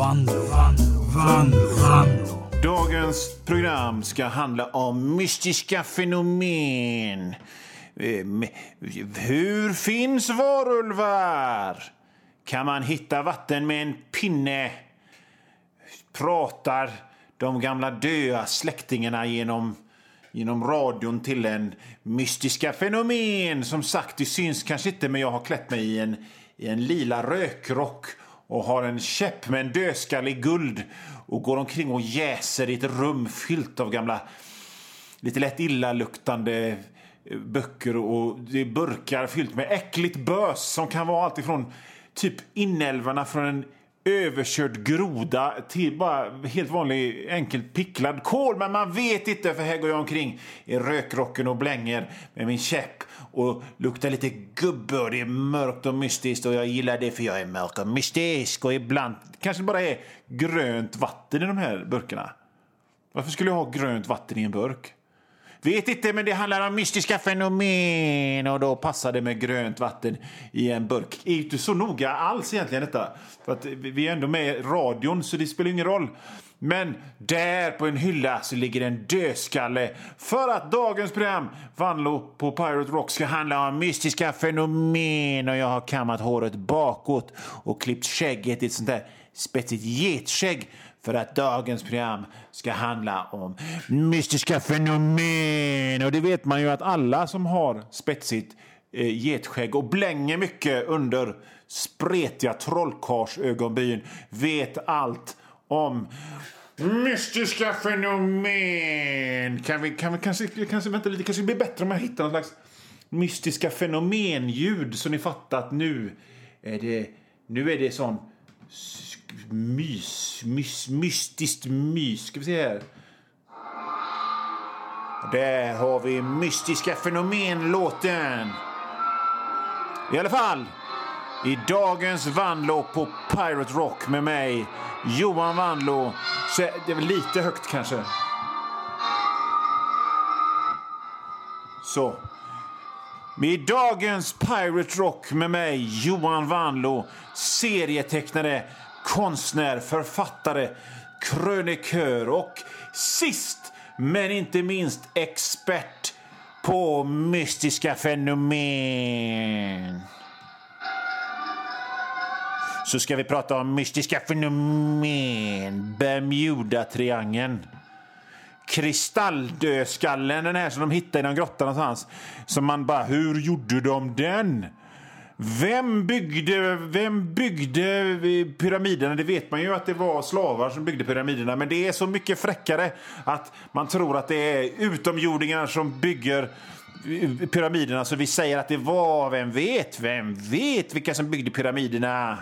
Vanlo, Vanlo, Vanlo, Vanlo. Dagens program ska handla om mystiska fenomen. Eh, hur finns varulvar? Kan man hitta vatten med en pinne? Pratar de gamla döda släktingarna genom, genom radion till en mystiska fenomen? Som sagt, det syns kanske inte, men jag har klätt mig i en, i en lila rökrock och har en käpp med en dödskalle i guld och går omkring och jäser i ett rum fyllt av gamla lite lätt illaluktande eh, böcker och det är burkar fyllt med äckligt bös som kan vara allt ifrån typ inälvorna från en överkörd groda till bara helt vanlig enkelt picklad kol. Men man vet inte för här går jag omkring i rökrocken och blänger med min käpp och luktar lite gubbe och det är mörkt och mystiskt och jag gillar det för jag är mörk och mystisk och ibland kanske det bara är grönt vatten i de här burkarna. Varför skulle jag ha grönt vatten i en burk? Vet inte, men det handlar om mystiska fenomen och då passar det med grönt vatten i en burk. Det är inte så noga alls egentligen detta. För att vi är ändå med i radion så det spelar ingen roll. Men där på en hylla så ligger en dödskalle för att dagens program Vanlo på Pirate Rock ska handla om mystiska fenomen och jag har kammat håret bakåt och klippt skägget i ett sånt där spetsigt getskägg för att dagens program ska handla om mystiska fenomen. Och det vet man ju att alla som har spetsigt eh, getskägg och blänger mycket under spretiga trollkarlsögonbryn vet allt om mystiska fenomen. Kan vi, kan vi kanske, kanske vänta lite, kanske blir bättre om jag hittar någon slags mystiska fenomenljud så ni fattar att nu är det, nu är det sån mys, mys, mystiskt mys. Ska vi se här. Där har vi mystiska fenomen-låten. I alla fall, i dagens Vanlo på Pirate Rock med mig, Johan Vanlo, så är det väl lite högt kanske. Så. I dagens Pirate Rock med mig, Johan Vanlo, serietecknare, konstnär, författare, krönikör och sist men inte minst expert på mystiska fenomen. Så ska vi prata om mystiska fenomen. Bermuda-triangeln. Kristalldödskallen, den här som de hittade i någon grotta någonstans. Som man bara, hur gjorde de den? Vem byggde, vem byggde pyramiderna? Det vet man ju att det var slavar som byggde pyramiderna. Men det är så mycket fräckare att man tror att det är utomjordingar som bygger pyramiderna. Så vi säger att det var, vem vet, vem vet vilka som byggde pyramiderna?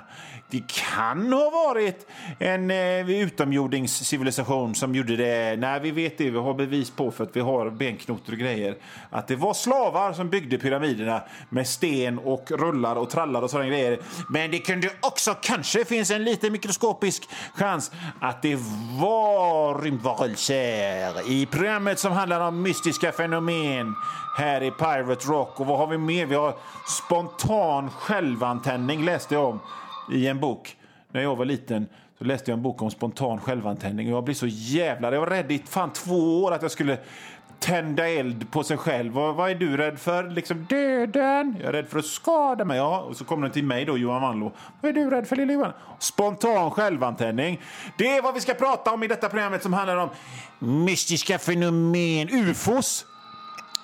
Det kan ha varit en eh, utomjordingscivilisation som gjorde det. Nej, vi vet det. Vi har bevis på för att vi har benknotor och grejer. Att det var slavar som byggde pyramiderna med sten och rullar och trallar och sådana grejer. Men det kunde också kanske finns en liten mikroskopisk chans att det var rymdvarelser i programmet som handlar om mystiska fenomen här i Pirate Rock. Och vad har vi mer? Vi har spontan självantändning läste jag om i en bok. När jag var liten så läste jag en bok om spontan självantändning och jag blev så jävla... Jag var rädd i fan två år att jag skulle tända eld på sig själv. Vad, vad är du rädd för? Liksom döden? Jag är rädd för att skada mig. Ja, och så kommer den till mig då, Johan Wanlo. Vad är du rädd för, lille Johan? Spontan självantändning. Det är vad vi ska prata om i detta programmet som handlar om mystiska fenomen, ufos.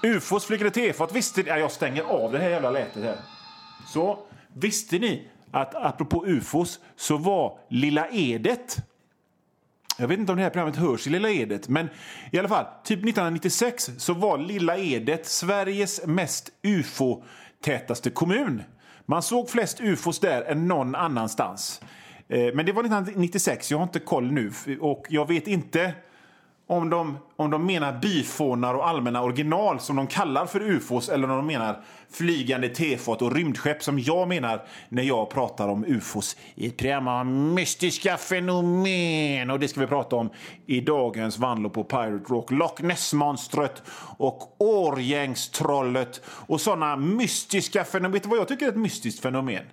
Ufos, flygande tefat. Visste ni... Ja, jag stänger av det här jävla lätet här. Så, visste ni att apropå ufos så var Lilla Edet jag vet inte om det här programmet hörs i Lilla Edet, men i alla fall, typ 1996 så var Lilla Edet Sveriges mest ufo-tätaste kommun. Man såg flest ufos där än någon annanstans. Eh, men det var 1996, jag har inte koll nu och jag vet inte om de, om de menar byfånar och allmänna original som de kallar för ufos eller om de menar flygande tefat och rymdskepp som jag menar när jag pratar om ufos i ett program om mystiska fenomen. Och det ska vi prata om i dagens Vanlo på Pirate Rock. Loch Ness-monstret och Årgängstrollet och sådana mystiska fenomen. Vet du vad jag tycker är ett mystiskt fenomen?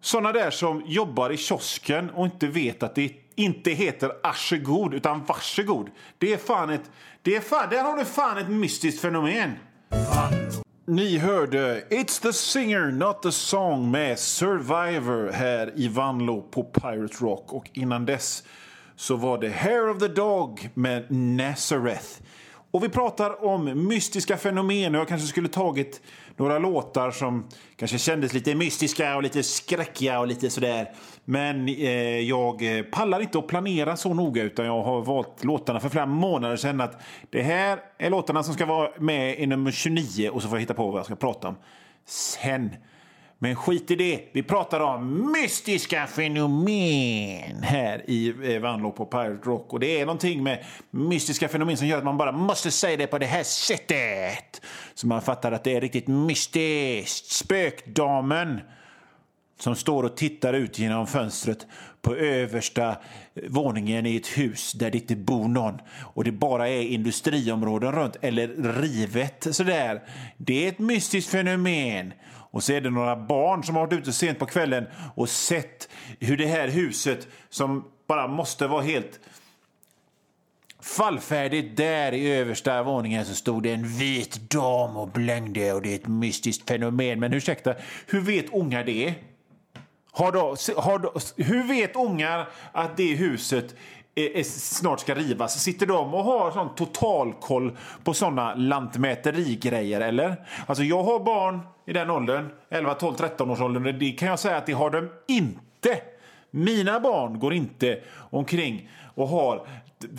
Såna där som jobbar i kiosken och inte vet att det inte heter arsegod utan varsågod. Det är fan ett... Det är fan, där har du fan ett mystiskt fenomen. Ni hörde It's the singer not the song med Survivor här i Vanlo på Pirate Rock. Och innan dess så var det Hair of the Dog med Nazareth. Och vi pratar om mystiska fenomen och jag kanske skulle tagit några låtar som kanske kändes lite mystiska och lite skräckiga och lite sådär. Men eh, jag eh, pallar inte att planera så noga utan jag har valt låtarna för flera månader sedan att det här är låtarna som ska vara med i nummer 29 och så får jag hitta på vad jag ska prata om sen. Men skit i det. Vi pratar om mystiska fenomen här i eh, Vanlo på Pirate Rock. Och det är någonting med mystiska fenomen som gör att man bara måste säga det på det här sättet. Så man fattar att det är riktigt mystiskt. Spökdamen som står och tittar ut genom fönstret på översta eh, våningen i ett hus där det inte bor någon och det bara är industriområden runt eller rivet sådär. Det är ett mystiskt fenomen. Och så är det några barn som har varit ute sent på kvällen och sett hur det här huset som bara måste vara helt fallfärdigt där i översta våningen så stod det en vit dam och blängde och det är ett mystiskt fenomen. Men ursäkta, hur vet unga det? Har då, har då, hur vet ungar att det huset är, är, snart ska rivas? Sitter de och har sån totalkoll på såna lantmäterigrejer eller? Alltså jag har barn i den åldern, 11, 12, 13 års åldern. Det kan jag säga att det har de inte. Mina barn går inte omkring och har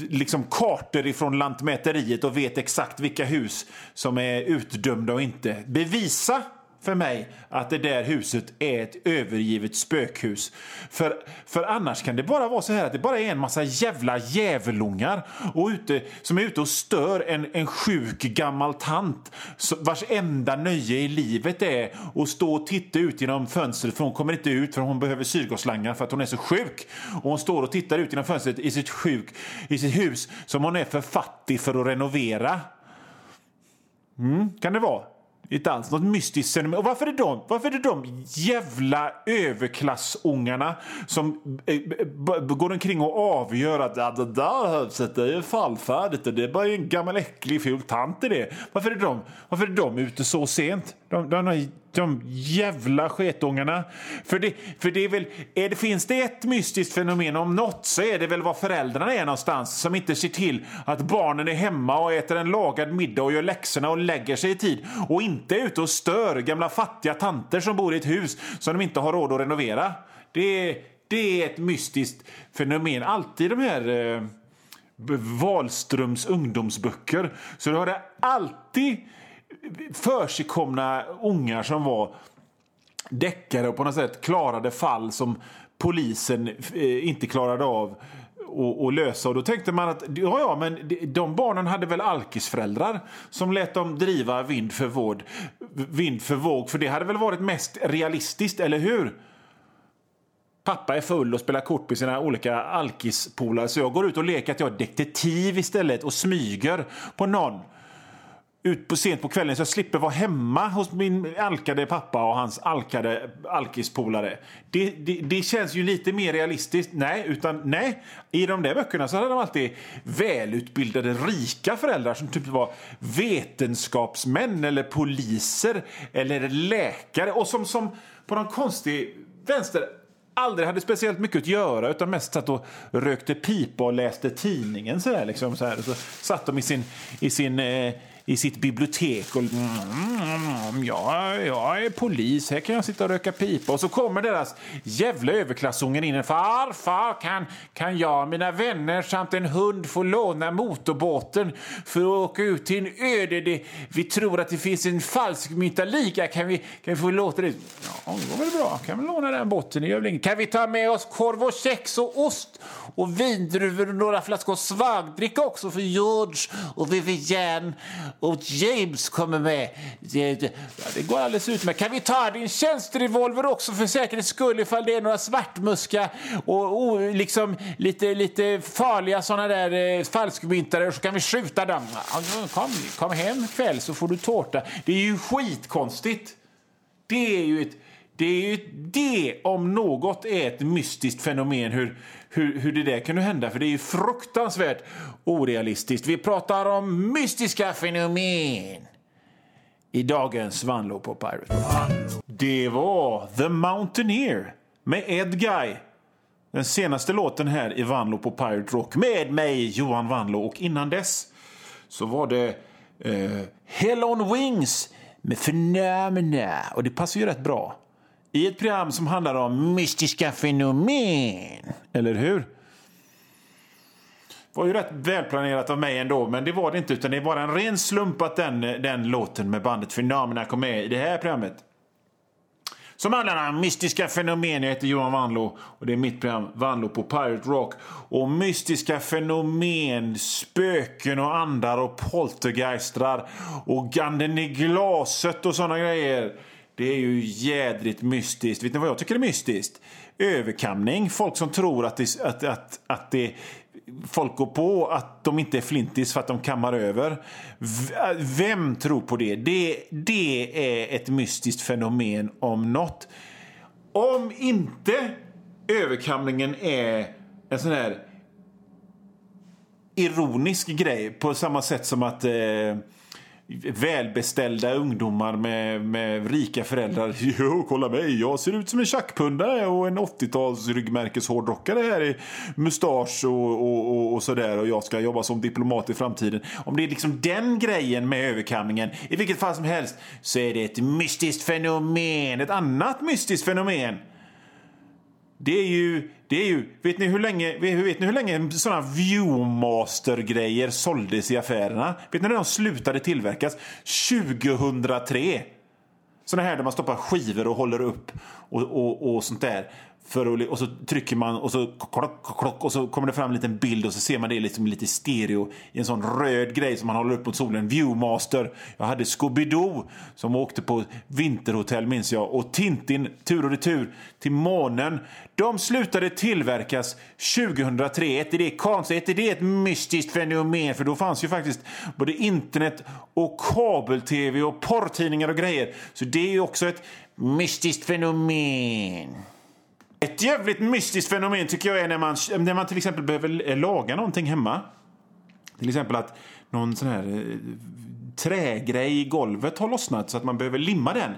liksom kartor ifrån Lantmäteriet och vet exakt vilka hus som är utdömda och inte. Bevisa för mig att det där huset är ett övergivet spökhus. För, för annars kan det bara vara så här att det bara är en massa jävla djävulungar och ute, som är ute och stör en, en sjuk gammal tant vars enda nöje i livet är att stå och titta ut genom fönstret för hon kommer inte ut för hon behöver syrgasslangar för att hon är så sjuk. Och hon står och tittar ut genom fönstret i sitt, sjuk, i sitt hus som hon är för fattig för att renovera. Mm, kan det vara? Inte alls något mystiskt fenomen. Och varför är de, varför är det de jävla överklassungarna som eh, går omkring och avgör att ja, det där huset är ju fallfärdigt och det är bara en gammal äcklig ful tant i det. Varför är de, varför är de ute så sent? De, de, de de jävla sketungarna. För det, för det är väl, är det, finns det ett mystiskt fenomen om något så är det väl var föräldrarna är någonstans som inte ser till att barnen är hemma och äter en lagad middag och gör läxorna och lägger sig i tid och inte är ute och stör gamla fattiga tanter som bor i ett hus som de inte har råd att renovera. Det, det är ett mystiskt fenomen. Alltid de här eh, Wahlströms ungdomsböcker så har det alltid försigkomna ungar som var deckare och på något sätt klarade fall som polisen eh, inte klarade av att lösa. Och då tänkte man att ja, ja, men de barnen hade väl alkisföräldrar som lät dem driva vind för, vård, vind för våg. För det hade väl varit mest realistiskt, eller hur? Pappa är full och spelar kort med sina olika alkispolare så jag går ut och leker att jag är detektiv istället och smyger på någon ut på sent på kvällen så jag slipper vara hemma hos min alkade pappa och hans alkade alkispolare. Det, det, det, känns ju lite mer realistiskt. Nej, utan nej. I de där böckerna så hade de alltid välutbildade, rika föräldrar som typ var vetenskapsmän eller poliser eller läkare och som, som på någon konstig vänster aldrig hade speciellt mycket att göra utan mest satt och rökte pipa och läste tidningen. Så där, liksom, så här. Och så satt de i sin, i sin eh, i sitt bibliotek och mm, ja, jag är polis, här kan jag sitta och röka pipa. Och så kommer deras jävla överklassungen in. Farfar, kan, kan jag och mina vänner samt en hund få låna motorbåten för att åka ut till en öde? Det, vi tror att det finns en falsk myntaliga. Kan vi, kan vi få låta det? Ja, det går väl bra. Kan vi låna den båten? Det gör väl Kan vi ta med oss korv och kex och ost och vindruvor och några flaskor svagdricka också för George och Vivienne och James kommer med. Det, det går alldeles utmärkt. Kan vi ta din tjänsterevolver också för säkerhets skull ifall det är några svartmuska och, och liksom lite, lite farliga såna där eh, falskmyntare så kan vi skjuta dem. Kom, kom hem kväll så får du tårta. Det är ju skitkonstigt. Det är ju ett Det är ju det om något är ett mystiskt fenomen hur, hur, hur det där kunde hända. För det är ju fruktansvärt orealistiskt. Vi pratar om mystiska fenomen i dagens Vanlo på Pirate Rock. Det var The Mountaineer med Ed Guy. Den senaste låten här i Vanlo på Pirate Rock med mig, Johan Vanlo. Och innan dess så var det eh, Hell on Wings med Phenomena. Och det passar ju rätt bra i ett program som handlar om mystiska fenomen. Eller hur? Det var ju rätt välplanerat av mig ändå, men det var det inte. Utan det var en ren slump att den, den låten med bandet Phenomena kom med i det här programmet. Som handlar om mystiska fenomen. Jag heter Johan Vanlo och det är mitt program Vanlo på Pirate Rock. Och mystiska fenomen, spöken och andar och poltergeistrar och ganden i glaset och sådana grejer. Det är ju jädrigt mystiskt. Vet ni vad jag tycker är mystiskt? Överkamning. Folk som tror att det, att, att, att det folk går på att de inte är flintis för att de kammar över. Vem tror på det? Det, det är ett mystiskt fenomen om något. Om inte överkamningen är en sån här ironisk grej på samma sätt som att eh, välbeställda ungdomar med, med rika föräldrar. Jo, kolla mig, jag ser ut som en tjackpundare och en 80-tals ryggmärkeshårdrockare här i mustasch och, och, och, och, sådär och jag ska jobba som diplomat i framtiden. Om det är liksom den grejen med överkamningen, i vilket fall som helst, så är det ett mystiskt fenomen. Ett annat mystiskt fenomen. Det är ju det är ju, vet ni hur länge, vet ni hur länge sådana Viewmaster-grejer såldes i affärerna? Vet ni när de slutade tillverkas? 2003! Sådana här där man stoppar skivor och håller upp och, och, och sånt där. För att, och så trycker man och så, klock, klock, och så kommer det fram en liten bild och så ser man det liksom lite stereo i en sån röd grej som man håller upp mot solen. Viewmaster. Jag hade Scooby-Doo som åkte på vinterhotell minns jag. Och Tintin tur och retur till månen. De slutade tillverkas 2003. Är det konstigt? Är det ett mystiskt fenomen? För då fanns ju faktiskt både internet och kabel-tv och porrtidningar och grejer. Så det är ju också ett mystiskt fenomen. Ett jävligt mystiskt fenomen tycker jag är när man, när man till exempel behöver laga någonting hemma. Till exempel att någon sån här eh, trägrej i golvet har lossnat så att man behöver limma den.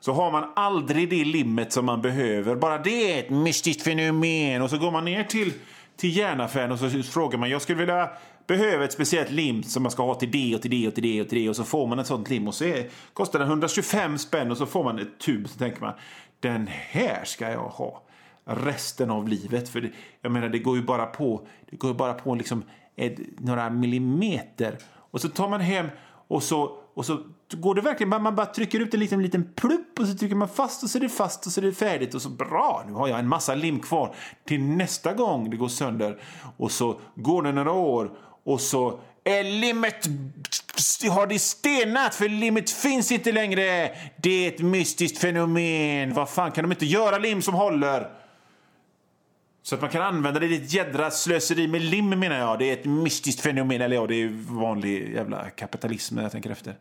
Så har man aldrig det limmet som man behöver. Bara det är ett mystiskt fenomen. Och så går man ner till, till järnaffären och så frågar man. Jag skulle vilja behöva ett speciellt lim som man ska ha till det och till det och till det och till det. Och så får man ett sånt lim och så är, kostar det 125 spänn och så får man ett tub. Så tänker man den här ska jag ha resten av livet. För det, jag menar, det går ju bara på, det går bara på liksom ett, några millimeter. Och så tar man hem och så, och så går det verkligen, man, man bara trycker ut en liten, liten plupp och så trycker man fast och så är det fast och så är det färdigt och så bra, nu har jag en massa lim kvar till nästa gång det går sönder. Och så går det några år och så är limmet har det stenat för limmet finns inte längre. Det är ett mystiskt fenomen. Vad fan kan de inte göra lim som håller? Så att man kan använda det. Det är ett jädra slöseri med lim menar jag. Det är ett mystiskt fenomen. Eller ja, det är vanlig jävla kapitalism när jag tänker efter.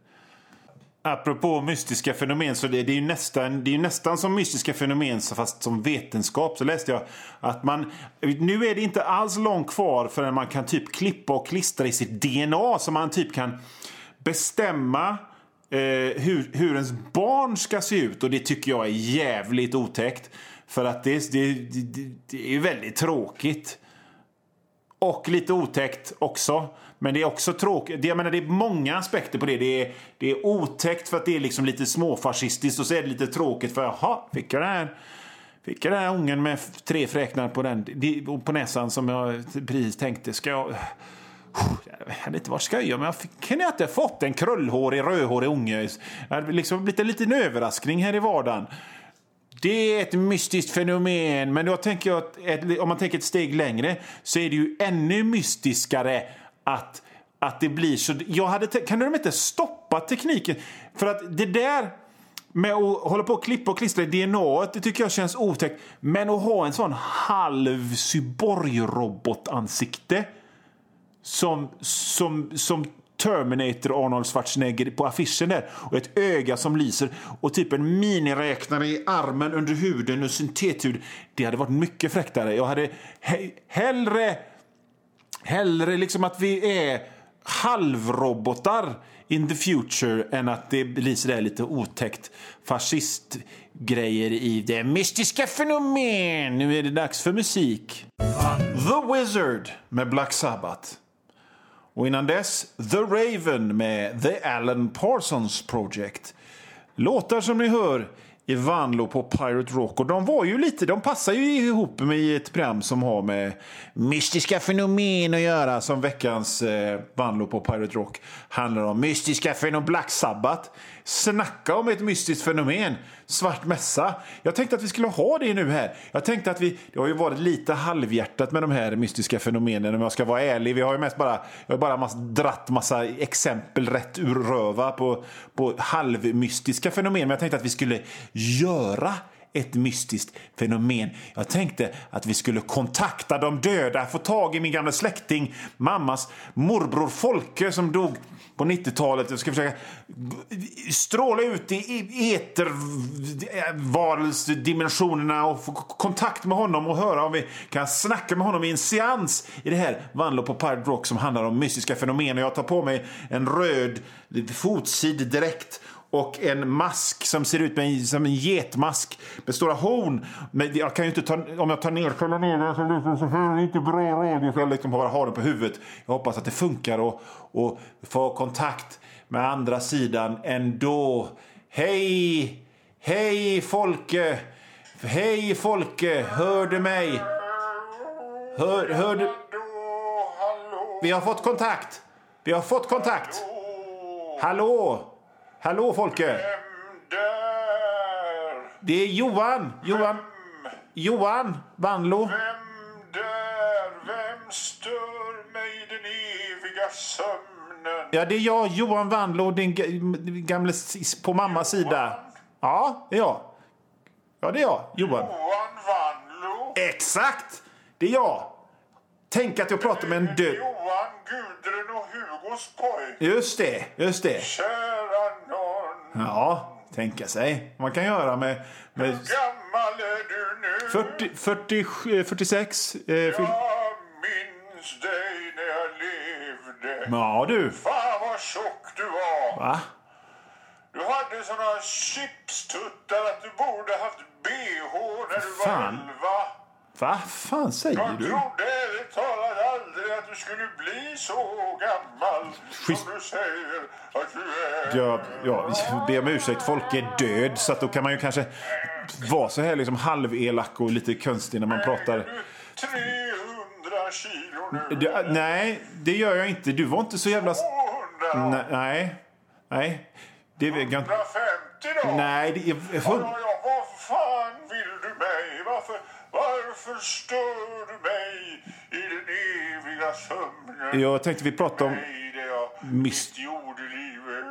Apropå mystiska fenomen, så det, det är ju nästan, det är nästan som mystiska fenomen fast som vetenskap. Så läste jag att man, nu är det inte alls långt kvar förrän man kan typ klippa och klistra i sitt DNA så man typ kan bestämma eh, Eh, hur, hur ens barn ska se ut. Och det tycker jag är jävligt otäckt. För att det, det, det, det är väldigt tråkigt. Och lite otäckt också. Men det är också tråkigt. Jag menar, det är många aspekter på det. Det är, det är otäckt för att det är liksom lite småfascistiskt och så är det lite tråkigt för jaha, fick jag den här, fick jag den här ungen med tre fräknar på, den, på näsan som jag precis tänkte. Ska jag... Jag vet inte vad ska jag göra, men jag kunde inte fått en krullhårig, rödhårig unge. Det hade liksom blivit en liten överraskning här i vardagen. Det är ett mystiskt fenomen, men då tänker jag att ett, om man tänker ett steg längre så är det ju ännu mystiskare att, att det blir så. Jag hade, kan de inte stoppa tekniken? För att det där med att hålla på och klippa och klistra i DNA, det tycker jag känns otäckt. Men att ha en sån halv cyborg-robotansikte som, som, som Terminator Arnold Schwarzenegger på affischen där. Och ett öga som lyser och typ en miniräknare i armen under huden och syntethud. Det hade varit mycket fräckare. Jag hade he hellre, hellre liksom att vi är halvrobotar in the future än att det blir sådär lite otäckt fascistgrejer i det mystiska fenomen. Nu är det dags för musik. The Wizard med Black Sabbath. Och innan dess The Raven med The Alan Parsons Project. Låtar som ni hör i Vanlo på Pirate Rock. Och de var ju lite, de passar ju ihop med ett program som har med mystiska fenomen att göra. Som veckans eh, Vanlo på Pirate Rock handlar om. Mystiska fenomen, Black Sabbath. Snacka om ett mystiskt fenomen. Svart mässa. Jag tänkte att vi skulle ha det nu här. Jag tänkte att vi, det har ju varit lite halvhjärtat med de här mystiska fenomenen om jag ska vara ärlig. Vi har ju mest bara, jag har bara mass, dratt massa exempel rätt ur röva på, på halvmystiska fenomen. Men jag tänkte att vi skulle göra ett mystiskt fenomen. Jag tänkte att vi skulle kontakta de döda, få tag i min gamla släkting, mammas morbror Folke som dog på 90-talet. Jag ska försöka stråla ut i etervarelsedimensionerna och få kontakt med honom och höra om vi kan snacka med honom i en seans i det här Vanlo på Pirate Rock som handlar om mystiska fenomen. Jag tar på mig en röd fotsid direkt och en mask som ser ut med, som en getmask med stora horn. Men jag kan ju inte ta, om jag tar ner, kolla ner den så låter så här, inte bra radio. Så jag liksom bara har den på huvudet. Jag hoppas att det funkar och, och få kontakt med andra sidan ändå. Hej! Hej Folke! Hej Folke! Hör du mig? Hör, hör du? Vi har fått kontakt! Vi har fått kontakt! Hallå! Hallå Folke! Det är Johan! Johan! Johan Vanlo. Vem där? Vem stör mig i den eviga sömnen? Ja, det är jag, Johan Vanlo, din ga- gamle på mammas sida. Ja, det är jag. Ja, det är jag, Johan. Johan Vanlo? Exakt! Det är jag. Tänk att jag pratar med en död... Johan, Gudrun och Hugos pojk. Just det, just det. Nån. Ja, tänka sig. Man kan göra med... med Gammal är du nu? 40, 40, 46. Eh, fyll- Jag minns dig när jag levde. ja, du. Fan vad tjock du var. Va? Du hade såna chipstuttar att du borde haft bh när du var Fan. elva. Va fan säger Jag du? trodde du skulle bli så gammal Schysst. som du säger att du är. Jag, jag ber om ursäkt, folk är död så då kan man ju kanske vara så här liksom halvelak och lite konstig när man pratar. Är du 300 kilo nu? Det, nej, det gör jag inte. Du var inte så jävla... 200? Nej, nej. Det vet jag inte. 150 då? Nej, det är... Ja, ja, vad fan vill du mig? Varför, varför stör du mig i den eviga sömnen? Jag tänkte vi pratade om... Jordelivet.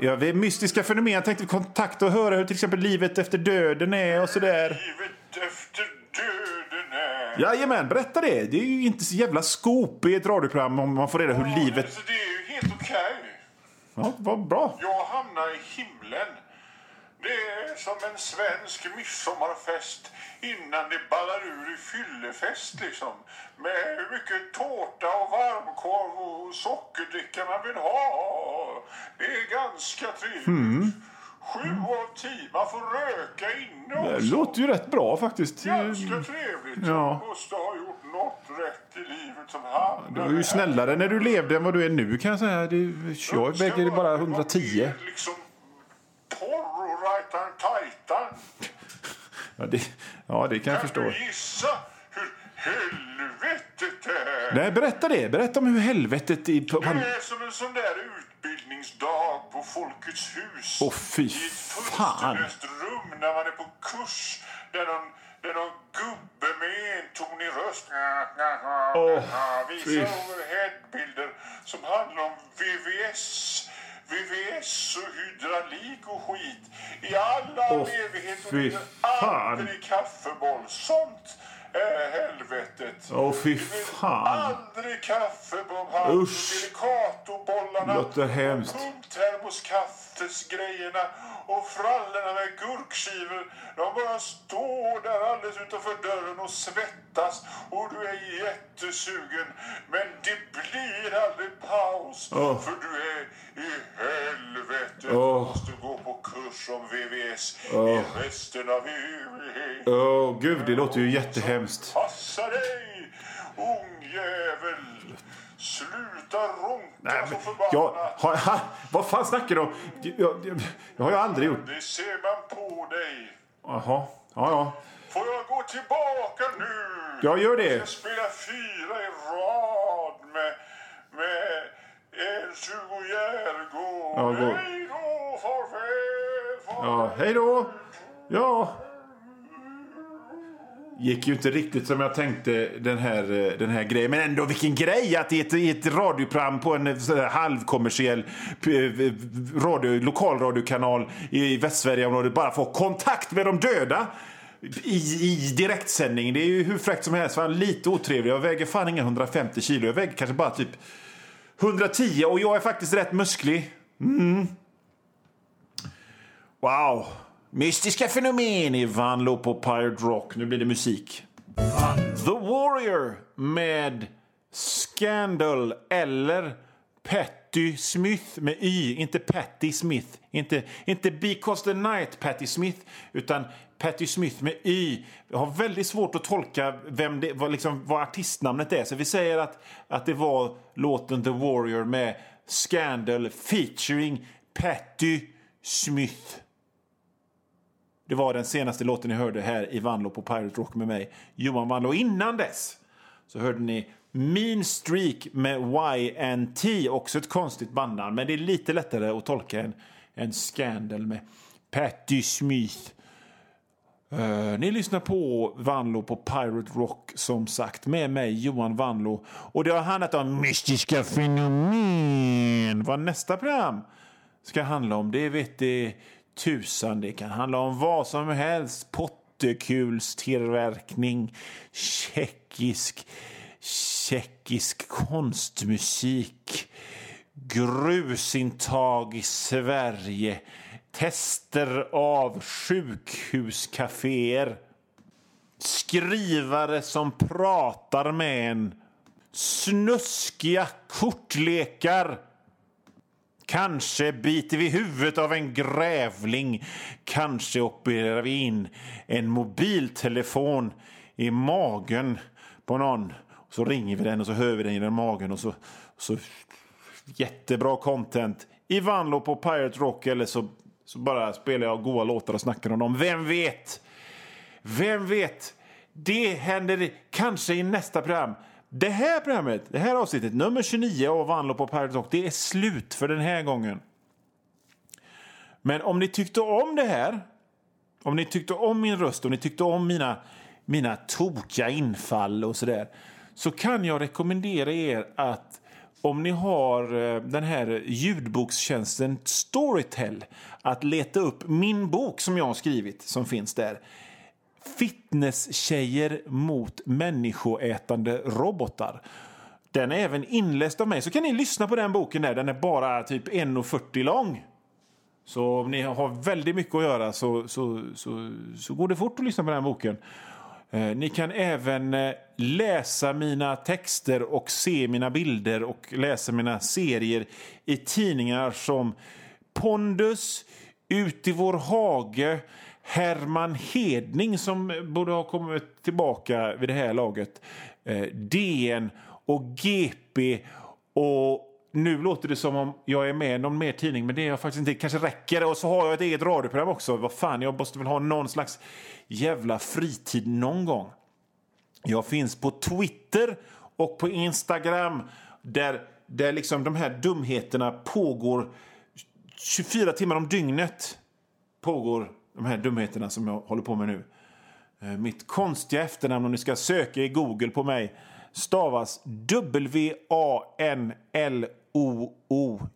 Ja, vi är mystiska fenomen. Jag tänkte kontakta och höra hur till exempel livet efter döden är och sådär. Livet efter döden är. Jajamän, berätta det. Det är ju inte så jävla skop i ett radioprogram om man får reda hur livet... Alltså, det är ju helt okej. Ja, vad bra. Jag hamnar i himlen. Det är som en svensk midsommarfest innan det ballar ur i fyllefest liksom. Med hur mycket tårta och varmkorv och sockerdricka man vill ha. Det är ganska trevligt. Sju av tio. Man får röka inne Det också. låter ju rätt bra faktiskt. Ganska trevligt. Ja. Jag måste ha gjort något rätt i livet som hamnar Du var ju snällare när du levde än vad du är nu kan jag säga. Det, jag väger bara 110. Liksom rajtan tajtan. Ja, det, ja, det kan jag Kan förstå. du gissa hur helvetet är? Nej, berätta det. Berätta om hur helvetet i... Det är som en sån där utbildningsdag på Folkets hus. Åh, fy I ett fan. rum när man är på kurs. Där någon, där någon gubbe med en tonig röst Åh, visar overheadbilder som handlar om VVS. VVS och hydraulik och skit. I alla Åh, evigheter. fy fan. Aldrig kaffeboll. Sånt är helvetet. Åh, fy Du vill fan. Aldrig kaffe, Bob Hund. Usch. Delicatobollarna. Låter hemskt. Pumptermoskaftesgrejerna och frallorna med gurkskivor. De bara står där alldeles utanför dörren och svettas och du är jättesugen. Men det blir aldrig paus Åh. för du är i helvete. Du Åh. måste gå på kurs om VVS Åh. i resten av evighet. Åh, gud, det låter ju jättehemskt. Passa dig, ungjävel! Sluta ronka Nej, så men, förbannat. jag, ha, ha, vad fan snackar du om? Jag, jag, jag har ju aldrig gjort... Det ser man på dig. Jaha, ja, ja. Får jag gå tillbaka nu? Jag gör det. Jag ska spela fyra i rad med, med Ernst-Hugo Järegård. Ja. Hej då, farväl, farväl. Ja, hej då! Ja. Gick ju inte riktigt som jag tänkte den här, eh, den här grejen. Men ändå vilken grej att i ett, i ett radioprogram på en eh, halvkommersiell eh, radio, lokalradiokanal i Västsverigeområdet bara få kontakt med de döda. I, I direktsändning. Det är ju hur fräckt som helst. Fan, lite otrevlig. Jag väger fan inga 150 kilo. Jag väger kanske bara typ 110 och jag är faktiskt rätt musklig. Mm. Wow! Mystiska fenomen i Vanlo på Pirate Rock. Nu blir det musik. The Warrior med Scandal eller Patty Smith med Y, inte Patty Smith. Inte, inte Because the Night Patty Smith, utan Patty Smith med Y. Jag har väldigt svårt att tolka vem det, vad, liksom, vad artistnamnet är. Så vi säger att, att det var låten The Warrior med Scandal featuring Patty Smith. Det var den senaste låten ni hörde här i Vanlo på Pirate Rock med mig, Johan Vanlo. Innan dess så hörde ni Mean Streak med YNT, också ett konstigt bandnamn, men det är lite lättare att tolka än, än Scandal med Patti Smith. Uh, ni lyssnar på Vanlo på Pirate Rock som sagt med mig Johan Vanlo. Och det har handlat om mystiska fenomen. Vad nästa program ska handla om det vet det tusan. Det kan handla om vad som helst. Pottekulstillverkning, tjeckisk, tjeckisk konstmusik, grusintag i Sverige, tester av sjukhuskaféer skrivare som pratar med en, snuskiga kortlekar Kanske biter vi huvudet av en grävling. Kanske opererar vi in en mobiltelefon i magen på någon. Så ringer vi den och så hör vi den i den magen och så, så jättebra content i Vanlo på Pirate Rock eller så, så bara spelar jag goa låtar och snackar om dem. Vem vet? Vem vet? Det händer kanske i nästa program. Det här programmet, det här avsnittet, nummer 29 av Vanlo på Paradox, det är slut för den här gången. Men om ni tyckte om det här, om ni tyckte om min röst, om ni tyckte om mina, mina tokiga infall och sådär, så kan jag rekommendera er att om ni har eh, den här ljudbokstjänsten Storytel, att leta upp min bok som jag har skrivit, som finns där. Fitness-tjejer mot människoätande robotar. Den är även inläst av mig, så kan ni lyssna på den boken där. Den är bara typ 1,40 lång. Så om ni har väldigt mycket att göra så, så, så, så går det fort att lyssna på den boken. Eh, ni kan även eh, läsa mina texter och se mina bilder och läsa mina serier i tidningar som Pondus, Ut i vår hage, Herman Hedning som borde ha kommit tillbaka vid det här laget, eh, DN och GP och nu låter det som om jag är med i någon mer tidning, men det är jag faktiskt inte. kanske räcker. Och så har jag ett eget radioprogram också. Vad fan, jag måste väl ha någon slags jävla fritid någon gång. Jag finns på Twitter och på Instagram där, där liksom de här dumheterna pågår 24 timmar om dygnet. Pågår de här dumheterna som jag håller på med nu. Eh, mitt konstiga efternamn, om ni ska söka i Google på mig, stavas W-A-N-L-O-O.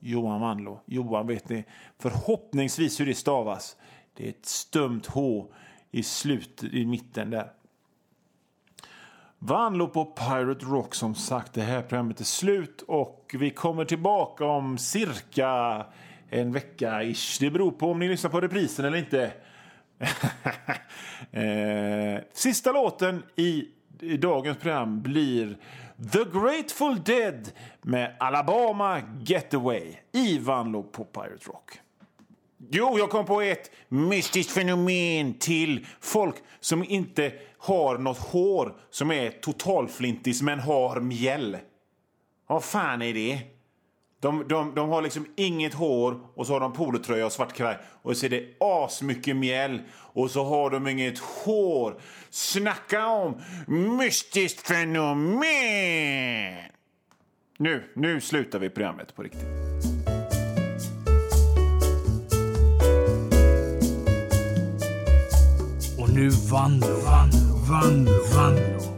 Johan Manlo. Johan vet ni förhoppningsvis hur det stavas. Det är ett stumt H i slut, i mitten där. Vanlo på Pirate Rock som sagt. Det här programmet är slut och vi kommer tillbaka om cirka en vecka ish. Det beror på om ni lyssnar på reprisen eller inte. eh, sista låten i, i dagens program blir The Grateful Dead med Alabama Getaway i Vanlo på Pirate Rock. Jo, jag kom på ett mystiskt fenomen till. Folk som inte har något hår, som är totalflintis men har mjäll. Vad fan är det? De, de, de har liksom inget hår och så har de polotröja och svart kavaj och så är det asmycket mjäll och så har de inget hår. Snacka om mystiskt fenomen! Nu, nu slutar vi programmet på riktigt. Och nu Vanlo, Vanlo, Vanlo, Vanlo.